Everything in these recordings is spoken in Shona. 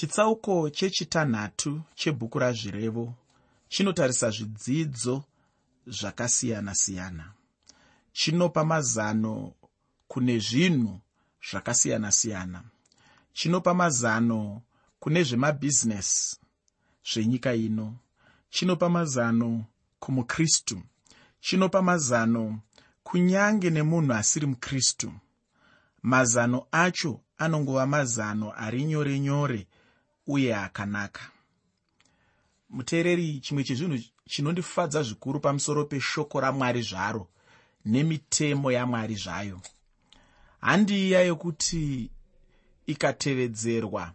chitsauko chechitanhatu chebhuku razvirevo chinotarisa zvidzidzo zvakasiyana-siyana. Chinopa mazano kune zvinhu zvakasiyana-siyana. Chinopa mazano kune zvemabhizinesi zvenyika ino. Chinopa mazano kumukristu. Chinopa mazano kunyange nemunhu asiri mukristu. Mazano acho anongova mazano ari nyore nyore uye akanaka muteereri chimwe chezvinhu chinondifadza zvikuru pamusoro peshoko ramwari zvaro nemitemo yamwari zvayo. Handiiya yokuti ikatevedzerwa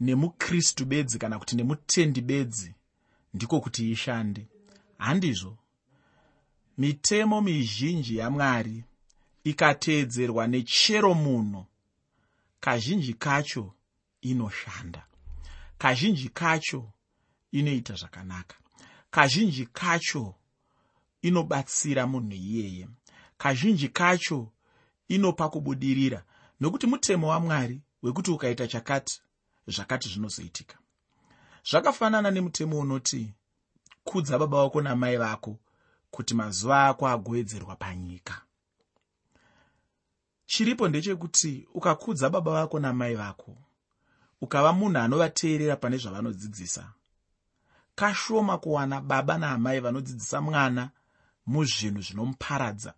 nemukristu bedzi kana kuti nemutendi bedzi ndiko kuti ishande. Handizvo mitemo mizhinji yamwari ikateedzerwa nechero munhu kazhinji kacho inoshanda. Kazhinji kacho inoita zvakanaka. Kazhinji kacho inobatsira munhu iyeye. Kazhinji kacho inopa kubudirira. Nokuti mutemo wamwari wekuti ukaita chakati zvakati zvinozoitika. Zvakafanana nemutemo unoti kudza baba vako namai vako kuti mazuva ako agowedzerwa panyika. Chiripo ndechekuti ukakudza baba vako namai vako ukava munhu anovateerera pane zvavanodzidzisa. Kashoma kuwana baba naamai vanodzidzisa mwana muzvinhu zvinomuparadza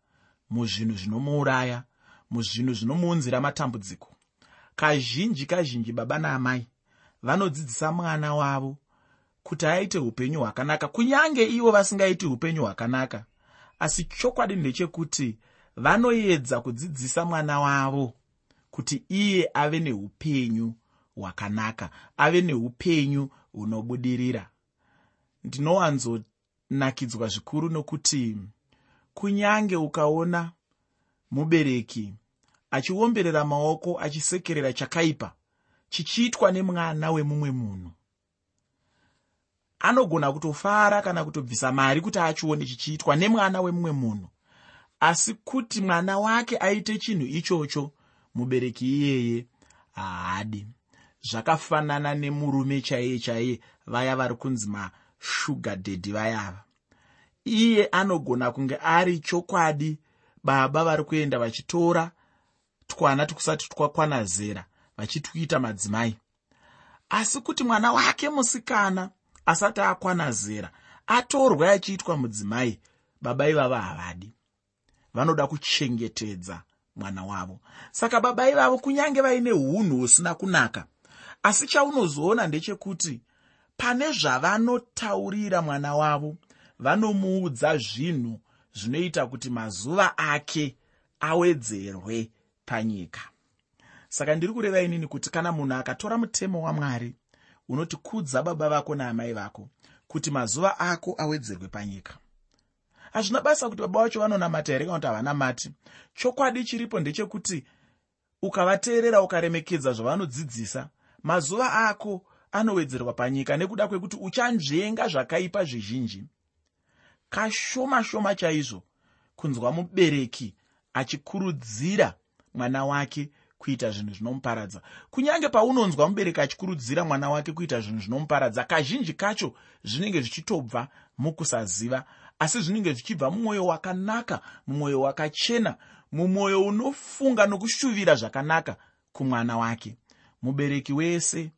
muzvinhu zvinomuuraya muzvinhu zvinomuunzira matambudziko. Kazhinji kazhinji baba naamai vanodzidzisa mwana wavo kuti aite upenyu hwakanaka kunyange ivo vasingaiti upenyu hwakanaka. Asi chokwadi ndechekuti vanoedza kudzidzisa mwana wavo kuti iye ave neupenyu hwakanaka ave neupenyu hunobudirira. Ndinowanzonakidzwa zvikuru nokuti kunyange ukaona mubereki achiomberera maoko achisekerera chakaipa chichiitwa nemwana wemumwe munhu anogona kutofara kana kutobvisa mari kuti achione chichiitwa nemwana wemumwe munhu. Asi kuti mwana wake aite chinhu ichocho mubereki iyeye haadi zvakafanana nemurume chaiye chaiye vaya vari kunzi mashuga dhedhi vayava iye anogona kunge ari chokwadi baba vari kuenda vachitora twana tukusati twakwana zera vachitwita madzimai. Asi kuti mwana wake musikana asati akwana zera atorwa achiitwa mudzimai baba ivava havadi. Vanoda kuchengetedza mwana wavo. Saka baba ivavo kunyange vaine unhu husina kunaka asi chaunozoona ndechekuti pane zvavanotaurira mwana wavo vanomuudza zvinhu zvinoita kuti mazuva ake awedzerwe panyika. Saka ndiri kureva inini kuti kana munhu akatora mutemo wamwari unoti kudza baba vako naamai vako kuti mazuva ako awedzerwe panyika. Hazvina basa kuti baba vacho vanonamata here kana kuti havanamati? Chokwadi chiripo ndechekuti ukavateerera ukaremekedza zvavanodzidzisa mazuva ako anowedzerwa panyika nekuda kwekuti uchanzvenga zvakaipa zvizhinji. Kashoma shoma chaizvo kunzwa mubereki achikurudzira mwana wake kuita zvinhu zvinomuparadza. Kunyange paunonzwa mubereki achikurudzira mwana wake kuita zvinhu zvinomuparadza kazhinji kacho zvinenge zvichitobva mukusaziva asi zvinenge zvichibva mumwoyo wakanaka mumwoyo wakachena mumwoyo unofunga nokushuvira zvakanaka kumwana wake mubereki wese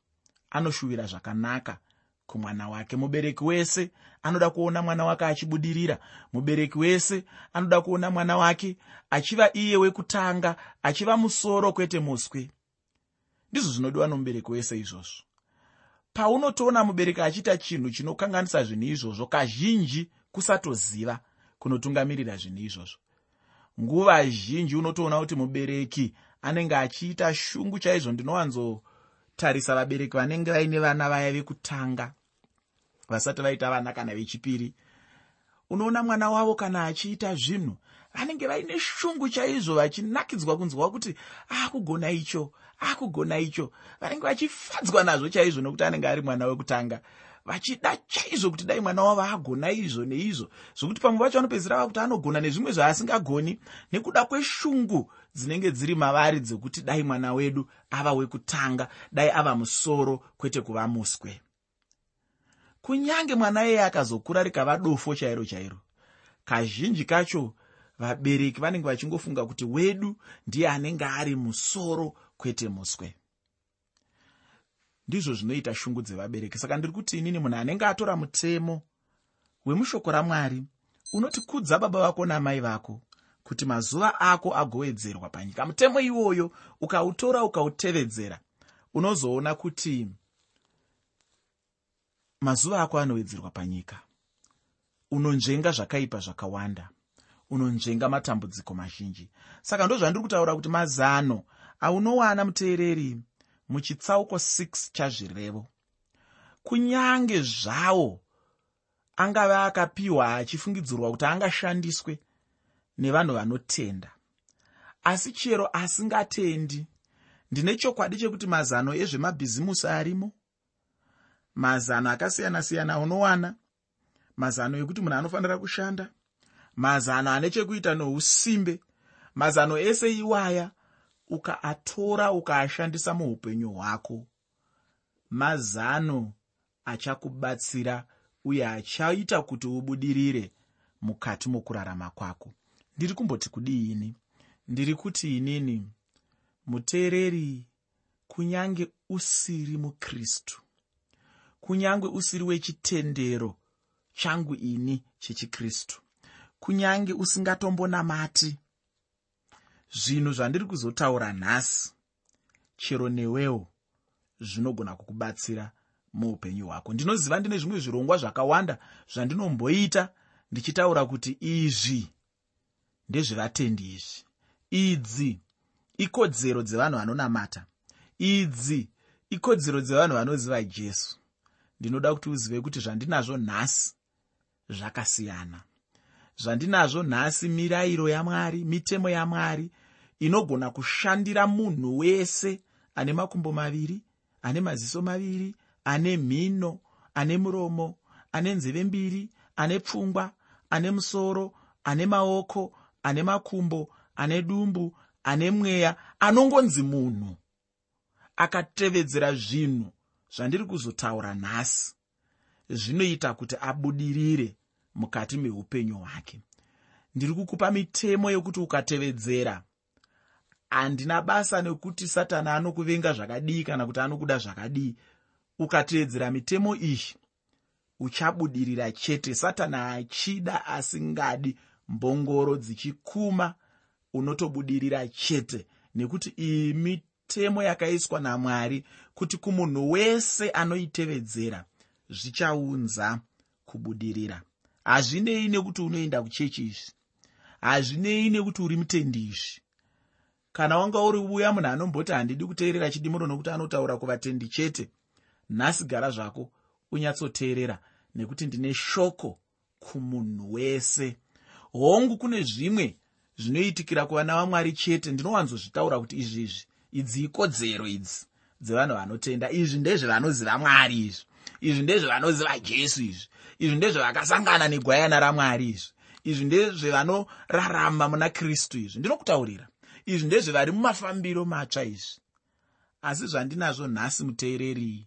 anoshuvira zvakanaka kumwana wake. Mubereki wese anoda kuona mwana wake achibudirira. Mubereki wese anoda kuona mwana wake achiva iye wekutanga achiva musoro kwete muswe ndizvo zvinodiwa nomubereki wese izvozvo. Paunotoona mubereki achiita chinhu chinokanganisa zvinhu izvozvo kazhinji kusatoziva kunotungamirira zvinhu izvozvo. Nguva zhinji unotoona kuti mubereki anenge achiita shungu chaizvo ndinowanzotarisa vabereki vanenge vaine vana vaya vekutanga vasati vaita vana kana vechipiri. Unoona mwana wavo kana achiita zvinhu vanenge vaine shungu chaizvo vachinakidzwa kunzwa kuti akugona icho akugona icho. Vanenge vachifadzwa nazvo chaizvo nokuti anenge ari mwana wekutanga vachida chaizvo kuti dai mwana wavo agona izvo neizvo. Zvokuti pamwe vacho vanopedzisira va kuti anogona nezvimwe zvaasingagoni. Nekuda kweshungu dzinenge dziri mavari dzekuti dai mwana wedu ava wekutanga dai ava musoro kwete kuva muswe. Kunyange mwana iyeye akazokura rikava dofo chairo chairo kazhinji kacho vabereki vanenge vachingofunga kuti wedu ndiye anenge ari musoro kwete muswe ndizvo zvinoita shungu dzevabereki. Saka ndiri kuti inini munhu anenge atora mutemo wemushoko ramwari unoti kudza baba vako namai vako kuti mazuva ako agowedzerwa panyika. Mutemo iwoyo ukautora ukautevedzera unozoona kuti mazuva ako anowedzerwa panyika. Unonzvenga zvakaipa zvakawanda. Unonzvenga matambudziko mazhinji. Saka ndo zvandiri kutaura kuti mazano aunowana muteereri muchitsauko 6 chazvirevo. Kunyange zvawo angave akapiwa achifungidzirwa kuti angashandiswe nevanhu vanotenda. Asi chero asingatendi. Ndine chokwadi chekuti mazano ezvemabhizimusi arimo. Mazano akasiyana-siyana unowana. Mazano ekuti munhu anofanira kushanda. Mazano ane chekuita nousimbe. Mazano ese iwaya ukaatora ukaashandisa muupenyu hwako. Mazano achakubatsira uye achaita kuti ubudirire mukati mokurarama kwako. Ndiri kumboti kudiini ndiri kuti inini muteereri kunyange usiri mukristu kunyange usiri wechitendero changu ini chechikristu kunyange usingatombonamati zvinhu zvandiri kuzotaura nhasi chero newewo zvinogona kukubatsira muupenyu hwako. Ndinoziva ndine zvimwe zvirongwa zvakawanda zvandinomboita ndichitaura kuti izvi ndezvevatendi izvi. Idzi ikodzero dzevanhu vanonamata. Idzi ikodzero dzevanhu vanoziva jesu. Ndinoda kuti uzive kuti zvandinazvo nhasi zvakasiyana. Zvandinazvo nhasi mirayiro yamwari mitemo yamwari inogona kushandira munhu wese ane makumbo maviri ane maziso maviri ane mhino ane muromo ane nzeve mbiri ane pfungwa ane musoro ane maoko ane makumbo ane dumbu ane mweya anongonzi munhu akatevedzera zvinhu zvandiri kuzotaura nhasi. Zvinoita kuti abudirire mukati meupenyu hwake. Ndiri kukupa mitemo yekuti ukatevedzera handina basa nekuti satani anokuvenga zvakadii kana kuti anokuda zvakadii. Ukatevedzera mitemo iyi uchabudirira chete. Satani achida asingadi mbongoro dzichikuma unotobudirira chete. Nekuti iyi mitemo yakaiswa namwari kuti kumunhu wese anoitevedzera zvichaunza kubudirira. Hazvinei nekuti unoenda kuchechi izvi. Hazvinei nekuti uri mutendi izvi kana wanga uri uya munhu anomboti handidi kuteerera chidimuro nokuti anotaura kuvatendi chete nhasi gara zvako unyatsoteerera nekuti ndine shoko kumunhu wese. Hongu kune zvimwe zvinoitikira kuvana vamwari chete ndinowanzozvitaura kuti izvi izvi idzi ikodzero idzi dzevanhu vanotenda. Izvi ndezvevanoziva mwari izvi izvi ndezvevanoziva jesu izvi izvi ndezvevakasangana negwayana ramwari izvi izvi ndezvevanorarama muna kristu izvi. Ndinokutaurira izvi ndezvevari mumafambiro matsva izvi. Asi zvandinazvo nhasi muteereri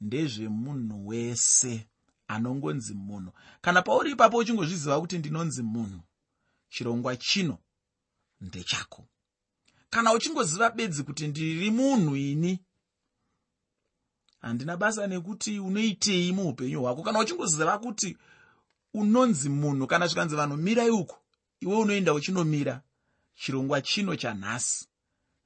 ndezvemunhu wese anongonzi munhu. Kana pauri ipapo uchingozviziva kuti ndinonzi munhu chirongwa chino ndechako. Kana uchingoziva bedzi kuti ndiri munhu ini handina basa nekuti unoitei muupenyu hwako. Kana uchingoziva kuti unonzi munhu kana zvikanzi vanhu mirai uku iwe unoenda uchinomira chirongwa chino chanhasi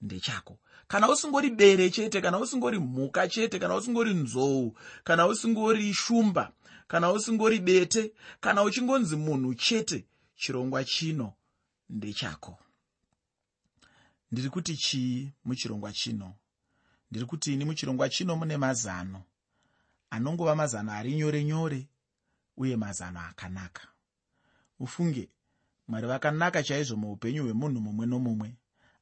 ndechako. Kana usingori bere chete kana usingori mhuka chete kana usingori nzou kana usingori shumba kana usingori bete kana uchingonzi munhu chete chirongwa chino ndechako. Ndiri kuti chii muchirongwa chino? Ndiri kuti ini muchirongwa chino mune mazano. Anongova mazano ari nyore nyore uye mazano akanaka. Ufunge mwari vakanaka chaizvo muupenyu hwemunhu mumwe nomumwe.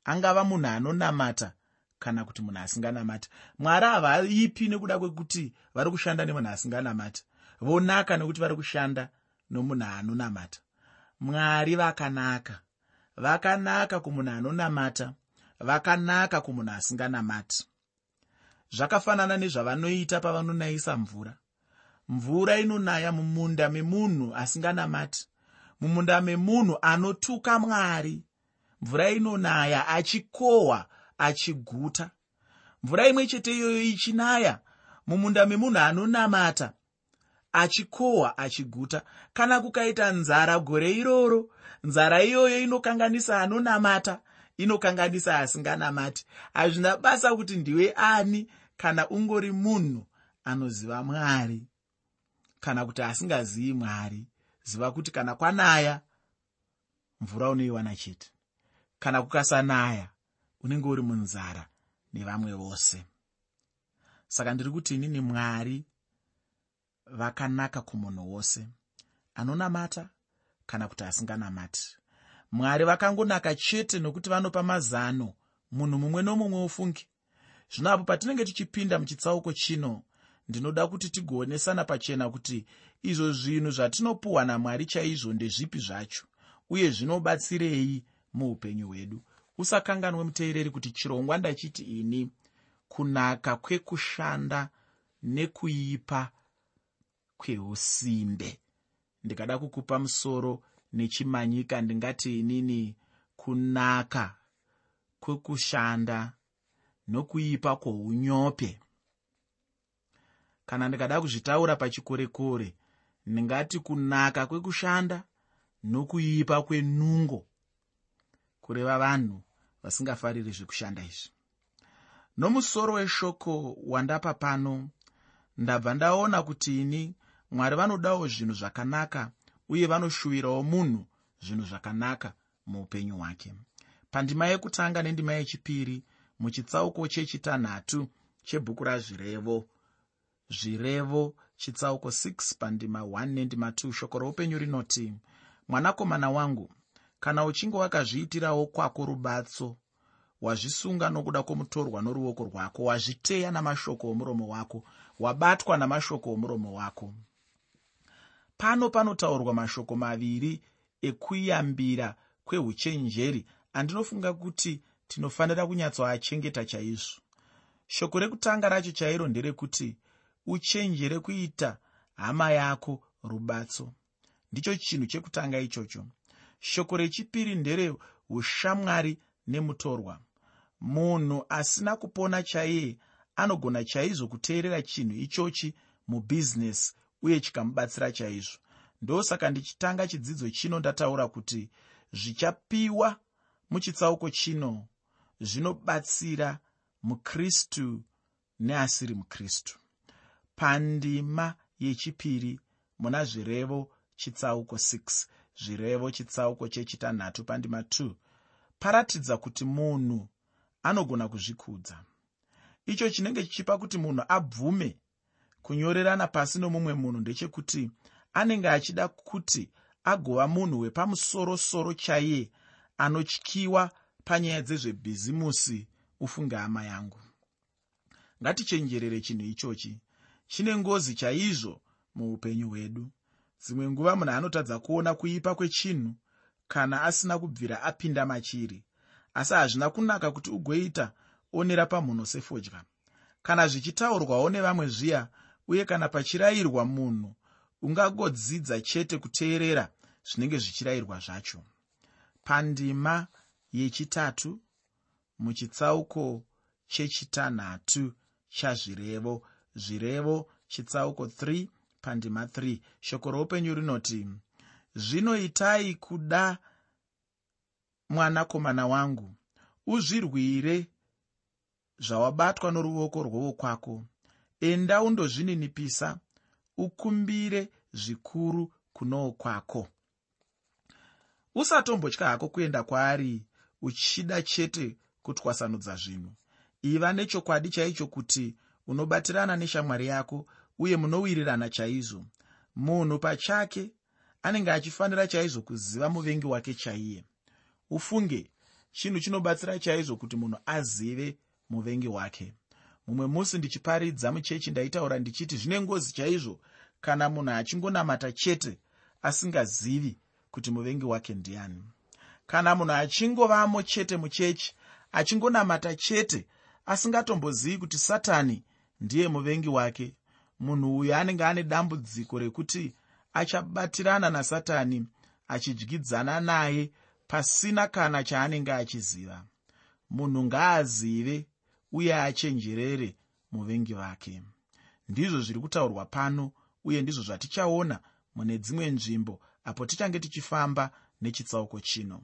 Angava munhu anonamata kana kuti munhu asinganamati mwari havaipi nekuda kwekuti vari kushanda nemunhu asinganamati vonaka nekuti vari kushanda nomunhu anonamata. Mwari vakanaka. Vakanaka kumunhu anonamata. Vakanaka kumunhu asinganamati. Zvakafanana nezvavanoita pavanonayisa mvura. Mvura inonaya mumunda memunhu asinganamati mumunda memunhu anotuka mwari. Mvura inonaya achikohwa achiguta. Mvura imwe chete iyoyo ichinaya mumunda memunhu anonamata achikohwa achiguta. Kana kukaita nzara gore iroro nzara iyoyo inokanganisa anonamata inokanganisa asinganamati. Hazvina basa kuti ndiwe ani kana ungori munhu anoziva mwari kana kuti asingazivi mwari ziva kuti kana kwanaya mvura unoiwana chete. Kana kukasanaya unenge uri munzara nevamwe vose. Saka ndiri kuti inini mwari vakanaka kumunhu wose anonamata kana kuti asinganamati. Mwari vakangonaka chete nokuti vanopa mazano munhu mumwe nomumwe ofungi zvino apo patinenge tichipinda muchitsauko chino ndinoda kuti tigoonesana pachena kuti izvo zvinhu zvatinopuhwa namwari chaizvo ndezvipi zvacho uye zvinobatsirei muupenyu hwedu. Usakanganwe muteereri kuti chirongwa ndachiti ini kunaka kwekushanda nekuipa kweusimbe ndikada kukupa musoro nechimanyika ndingati inini kunaka kwekushanda nokuipa kwounyope kana ndikada kuzvitaura pachikorekore ndingati kunaka kwekushanda nokuipa kwenungo kureva vanhu vasingafariri zvekushanda izvi. Nomusoro weshoko wandapa pano ndabva ndaona kuti ini mwari vanodawo zvinhu zvakanaka uye vanoshuwirawo munhu zvinhu zvakanaka muupenyu hwake. Pandima yekutanga nendima yechipiri muchitsauko chechitanhatu chebhuku razvirevo zvirevo chitsauko 6 pandima 1 nendima 2 shoko roupenyu rinoti mwanakomana wangu kana uchinge wakazviitirawo kwako rubatso wazvisunga nokuda kwomutorwa noruoko rwako wazviteya namashoko omuromo wako wabatwa namashoko omuromo wako. Pano panotaurwa mashoko maviri ekuyambira kweuchenjeri andinofunga kuti tinofanira kunyatsoachengeta chaizvo. Shoko rekutanga racho chairo nderekuti uchenjere kuita hama yako rubatso. Ndicho chinhu chekutanga ichocho. Shoko rechipiri ndereushamwari nemutorwa. Munhu asina kupona chaiye anogona chaizvo kuteerera chinhu ichochi mubhizinesi uye chikamubatsira chaizvo. Ndosaka ndichitanga chidzidzo chino ndataura kuti zvichapiwa muchitsauko chino zvinobatsira mukristu neasiri mukristu pandima yechipiri muna zvirevo chitsauko 6 zvirevo chitsauko chechitanhatu pandima 2 paratidza kuti munhu anogona kuzvikudza. Icho chinenge chichipa kuti munhu abvume kunyorerana pasi nomumwe munhu ndechekuti anenge achida kuti agova munhu wepamusorosoro chaiye anotyiwa panyaya dzezvebhizimusi ufunge hama yangu. Ngatichenjerere chinhu ichochi chine ngozi chaizvo muupenyu hwedu. Dzimwe nguva munhu anotadza kuona kuipa kwechinhu kana asina kubvira apinda machiri asi hazvina kunaka kuti ugoita onera pamhuno sefodya kana zvichitaurwawo nevamwe zviya uye kana pachirayirwa munhu ungangodzidza chete kuteerera zvinenge zvichirayirwa zvacho. Pandima yechitatu muchitsauko chechitanhatu chazvirevo zvirevo chitsauko 3 pandima 3 shoko roupenyu rinoti zvinoitai kuda mwanakomana wangu. Uzvirwire zvawabatwa noruoko rwowokwako enda undozvininipisa ukumbire zvikuru kunowo kwako usatombotya hako kuenda kwaari uchida chete kutwasanudza zvinhu. Iva nechokwadi chaicho kuti unobatirana neshamwari yako uye munowirirana chaizvo. Munhu pachake anenge achifanira chaizvo kuziva muvengi wake chaiye. Ufunge chinhu chinobatsira chaizvo kuti munhu azive muvengi wake. Mumwe musi ndichiparidza muchechi ndaitaura ndichiti zvine ngozi chaizvo kana munhu achingonamata chete asingazivi kuti muvengi wake ndiani. Kana munhu achingovamo chete muchechi achingonamata chete asingatombozivi kuti satani ndiye muvengi wake. Munhu uyu anenge ane dambudziko rekuti achabatirana nasatani achidyidzana naye pasina kana chaanenge achiziva. Munhu ngaazive uye achenjerere muvengi vake ndizvo zviri kutaurwa pano uye ndizvo zvatichaona mune dzimwe nzvimbo apo tichange tichifamba nechitsauko chino.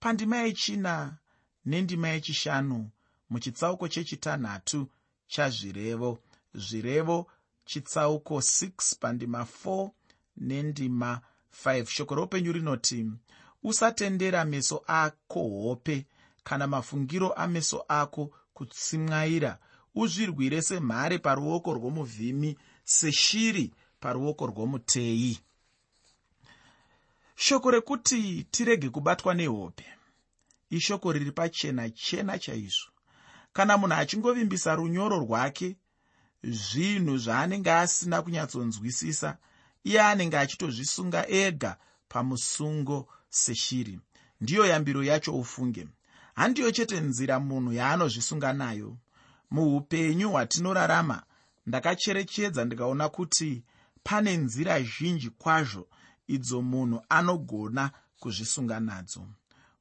Pandima yechina nendima yechishanu muchitsauko chechitanhatu chazvirevo. Zvirevo chitsauko 6 pandima 4 nendima 5 shoko roupenyu rinoti usatendera meso ako hope kana mafungiro ameso ako kutsimwaira. Uzvirwire semhare paruoko rwomuvhimi seshiri paruoko rwomuteyi. Shoko rekuti tirege kubatwa nehope. Ishoko riri pachena chena chaizvo kana munhu achingovimbisa runyoro rwake zvinhu zvaanenge asina kunyatsonzwisisa iye anenge achitozvisunga ega pamusungo seshiri. Ndiyo yambiro yacho ufunge. Handiyo chete nzira munhu yaanozvisunga nayo. Muupenyu hwatinorarama ndakacherechedza ndikaona kuti pane nzira zhinji kwazvo idzo munhu anogona kuzvisunga nadzo.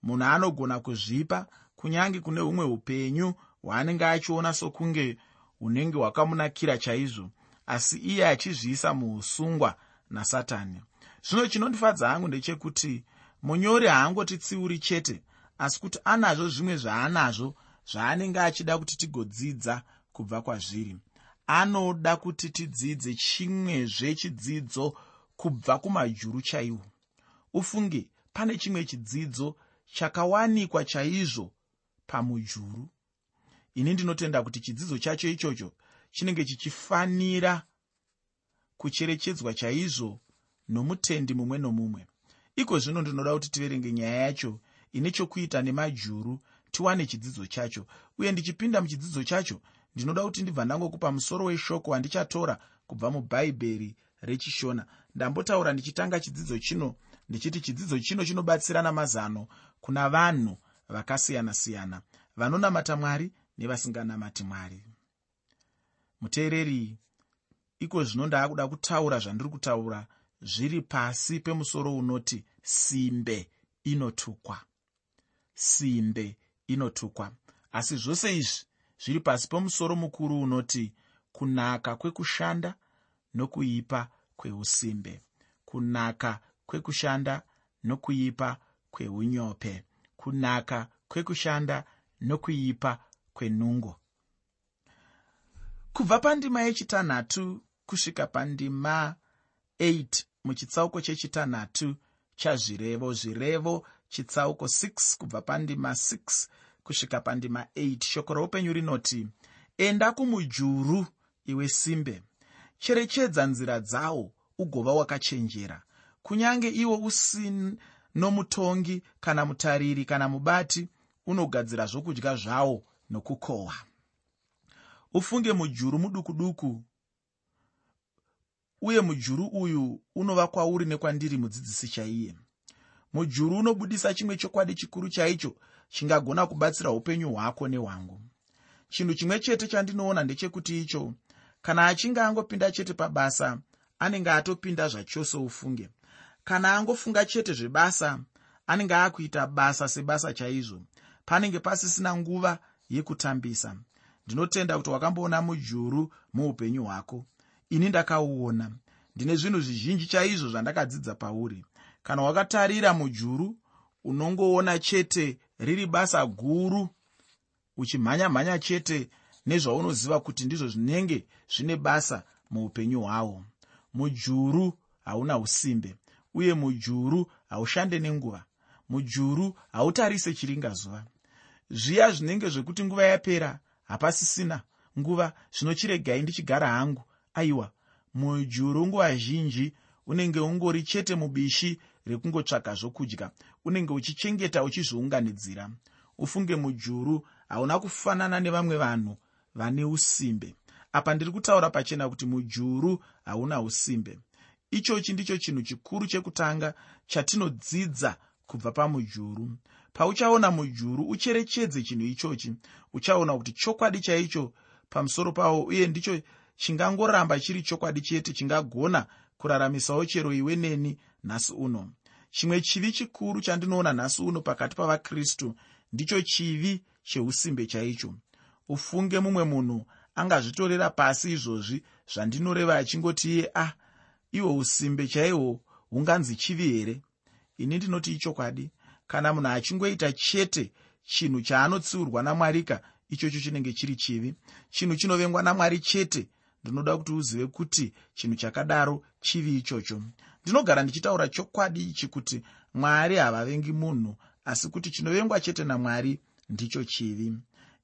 Munhu anogona kuzvipa kunyange kune humwe upenyu hwaanenge achiona sokunge hunenge hwakamunakira chaizvo asi iye achizviisa muusungwa nasatani. Zvino chinondifadza hangu ndechekuti munyori haangotitsiuri chete asi kuti anazvo zvimwe zvaanazvo zvaanenge achida kuti tigodzidza kubva kwazviri. Anoda kuti tidzidze chimwezve chidzidzo kubva kumajuru chaiwo. Ufunge pane chimwe chidzidzo chakawanikwa chaizvo pamujuru ini ndinotenda kuti chidzidzo chacho ichocho chinenge chichifanira kucherechedzwa chaizvo nomutendi mumwe nomumwe. Iko zvino ndinoda kuti tiverenge nyaya yacho ine chokuita nemajuru tiwane chidzidzo chacho. Uye ndichipinda muchidzidzo chacho ndinoda kuti ndibva ndangokupa musoro weshoko wandichatora kubva mubhaibheri rechishona. Ndambotaura ndichitanga chidzidzo chino ndichiti chidzidzo chino chinobatsira namazano kuna vanhu vakasiyana-siyana. Vanonamata mwari nevasinganamati mwari. Muteereri iko zvino ndaakuda kutaura zvandiri kutaura zviri pasi pemusoro unoti simbe inotukwa. Simbe inotukwa. Asi zvose izvi zviri pasi pemusoro mukuru unoti kunaka kwekushanda nokuipa kweusimbe. Kunaka kwekushanda nokuipa kweunyope kunaka kwekushanda nokuipa kwenungo. Kubva pandima yechitanhatu kusvika pandima 8 muchitsauko chechitanhatu chazvirevo zvirevo chitsauko 6 kubva pandima 6 kusvika pandima 8 shoko roupenyu rinoti enda kumujuru iwe simbe. Cherechedza nzira dzawo ugova wakachenjera. Kunyange iwo usino mutongi kana mutariri kana mubati unogadzira zvokudya zvawo nokukohwa ufunge mujuru muduku duku uye mujuru uyu unova kwauri nekwandiri mudzidzisi chaiye. Mujuru unobudisa chimwe chokwadi chikuru chaicho chingagona kubatsira upenyu hwako nehwangu chinhu chimwe chete chandinoona ndechekuti icho kana achinge angopinda chete pabasa anenge atopinda zvachose ufunge. Kana angofunga chete zvebasa anenge akuita basa sebasa chaizvo. Panenge pasisina nguva yekutambisa. Ndinotenda kuti wakamboona mujuru muupenyu hwako. Ini ndakauona. Ndine zvinhu zvizhinji chaizvo zvandakadzidza pauri. Kana wakatarira mujuru unongoona chete riri basa guru uchimhanya-mhanya chete nezvaunoziva kuti ndizvo zvinenge zvine basa muupenyu hwavo mujuru hauna usimbe uye mujuru haushande nenguva. Mujuru hautarise chiringazuva zviya zvinenge zvekuti nguva yapera hapasisina. Nguva zvinochiregai ndichigara hangu. Aiwa mujuru nguva zhinji unenge ungori chete mubishi rekungotsvaga zvokudya unenge uchichengeta uchizviunganidzira. Ufunge mujuru hauna kufanana nevamwe vanhu vane usimbe. Apa ndiri kutaura pachena kuti mujuru hauna usimbe. Ichochi ndicho chinhu chikuru chekutanga chatinodzidza kubva pamujuru pauchaona mujuru ucherechedze chinhu ichochi. Uchaona kuti chokwadi chaicho pamusoro pawo uye ndicho chingangoramba chiri chokwadi chete chingagona kuraramisawo chero iwe neni nhasi uno. Chimwe chivi chikuru chandinoona nhasi uno pakati pavakristu ndicho chivi cheusimbe chaicho. Ufunge mumwe munhu angazvitorera pasi izvozvi zvandinoreva achingoti iye ah ihwo usimbe chaihwo hunganzi chivi here? Ini ndinoti ichokwadi kana munhu achingoita chete chinhu chaanotsiurwa namwarika ichocho chinenge chiri chivi. Chinhu chinovengwa namwari chete ndinoda kuti uzive kuti chinhu chakadaro chivi ichocho. Ndinogara ndichitaura chokwadi ichi kuti mwari havavengi munhu asi kuti chinovengwa chete namwari ndicho chivi.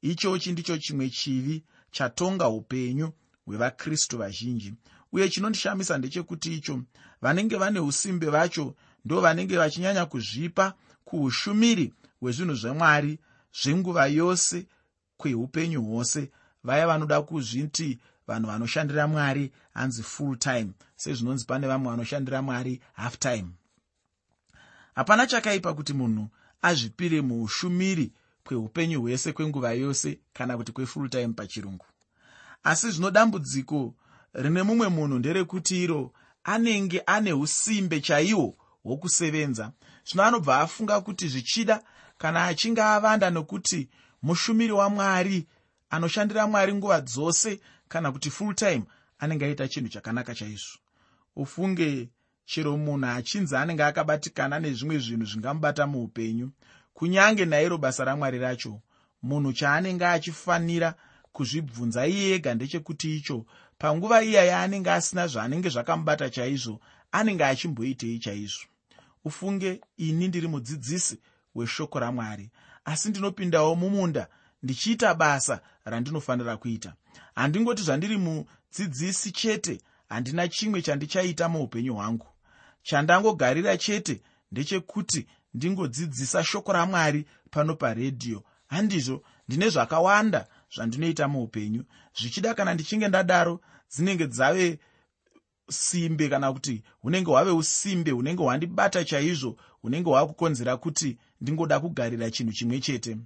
Ichochi ndicho chimwe chivi chatonga upenyu hwevakristu vazhinji. Uye chinondishamisa ndechekuti icho vanenge vane usimbe vacho ndo vanenge vachinyanya kuzvipa kuushumiri hwezvinhu zvemwari zvenguva yose kweupenyu hwose. Vaya vanoda kuzviti vanhu vanoshandira mwari hanzi full time sezvinonzi pane vamwe vanoshandira mwari half time. Hapana chakaipa kuti munhu azvipire muushumiri kweupenyu hwese kwenguva yose kana kuti kwefull time pachirungu. Asi zvino dambudziko rine mumwe munhu nderekuti iro anenge ane usimbe chaihwo hwokusevenza zvino anobva afunga kuti zvichida kana achinge avanda nokuti mushumiri wamwari anoshandira mwari nguva dzose kana kuti full time anenge aita chinhu chakanaka chaizvo. Ufunge chero munhu achinzi anenge akabatikana nezvimwe zvinhu zvingamubata muupenyu kunyange nairo basa ramwari racho munhu chaanenge achifanira kuzvibvunza iye ega ndechekuti icho panguva iya yaanenge asina zvaanenge zvakamubata chaizvo anenge achimboitei chaizvo ufunge ini ndiri mudzidzisi weshoko ramwari. Asi ndinopindawo mumunda ndichiita basa randinofanira kuita. Handingoti zvandiri mudzidzisi chete handina chimwe chandichaita muupenyu hwangu. Chandangogarira chete ndechekuti ndingodzidzisa shoko ramwari pano paredhiyo. Handizvo ndine zvakawanda zvandinoita muupenyu. Zvichida kana ndichinge ndadaro dzinenge dzave simbe kana kuti hunenge hwave usimbe hunenge hwandibata chaizvo hunenge hwakukonzera kuti ndingoda kugarira chinhu chimwe chete.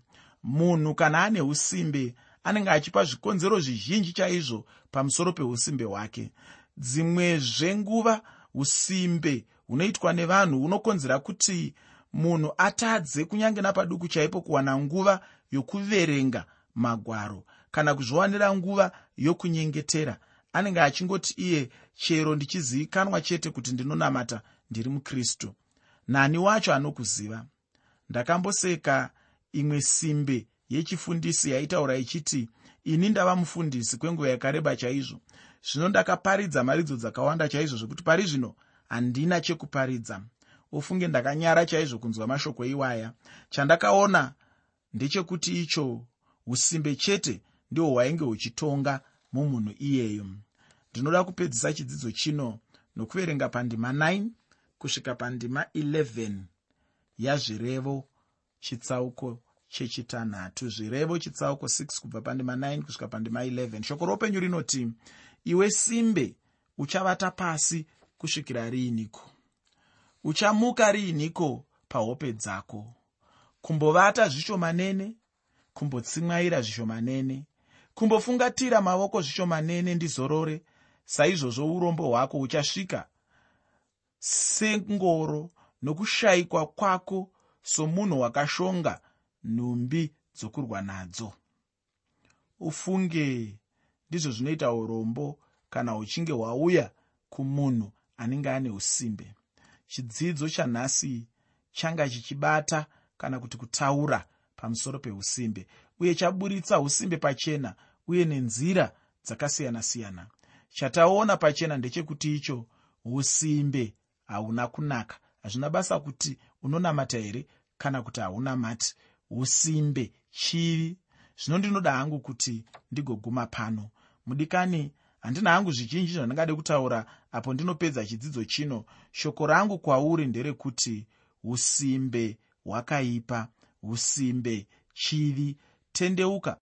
Munhu kana ane usimbe anenge achipa zvikonzero zvizhinji chaizvo pamusoro peusimbe hwake. Dzimwe zvenguva usimbe hunoitwa nevanhu hunokonzera kuti munhu atadze kunyange napaduku chaipo kuwana nguva yokuverenga magwaro kana kuzviwanira nguva yokunyengetera anenge achingoti iye chero ndichizivikanwa chete kuti ndinonamata ndiri mukristu. Nani wacho anokuziva? Ndakamboseka imwe simbe yechifundisi yaitaura ichiti ini ndava mufundisi kwenguva yakareba chaizvo. Zvino ndakaparidza maridzo dzakawanda chaizvo zvekuti pari zvino handina chekuparidza. Ufunge ndakanyara chaizvo kunzwa mashoko iwaya. Chandakaona ndechekuti icho usimbe chete ndihwo hwainge huchitonga mumunhu iyeyo. Ndinoda kupedzisa chidzidzo chino nokuverenga pandima 9 kusvika pandima 11 yazvirevo chitsauko chechitanhatu. Zvirevo chitsauko 6 kubva pandima 9 kusvika pandima 11 shoko roupenyu rinoti iwe simbe uchavata pasi kusvikira riiniko? Uchamuka riiniko pahope dzako? Kumbovata zvishomanene kumbotsimwaira zvishomanene kumbofungatira mavoko zvishomanene ndizorore saizvozvo urombo hwako huchasvika. Sengoro nokushayikwa kwako somunhu wakashonga nhumbi dzokurwa nadzo. Ufunge ndizvo zvinoita urombo kana huchinge hwauya kumunhu anenge ane usimbe. Chidzidzo chanhasi changa chichibata kana kuti kutaura pamusoro peusimbe uye chaburitsa usimbe pachena uye nenzira dzakasiyana-siyana. Chataona pachena ndechekuti icho usimbe hauna kunaka. Hazvina basa kuti unonamata here kana kuti haunamati usimbe chivi zvino ndinoda hangu kuti ndigoguma pano. Mudikani handina hangu zvizhinji zvandingade kutaura apo ndinopedza chidzidzo chino. Shoko rangu kwauri nderekuti usimbe hwakaipa. Usimbe chivi tendeuka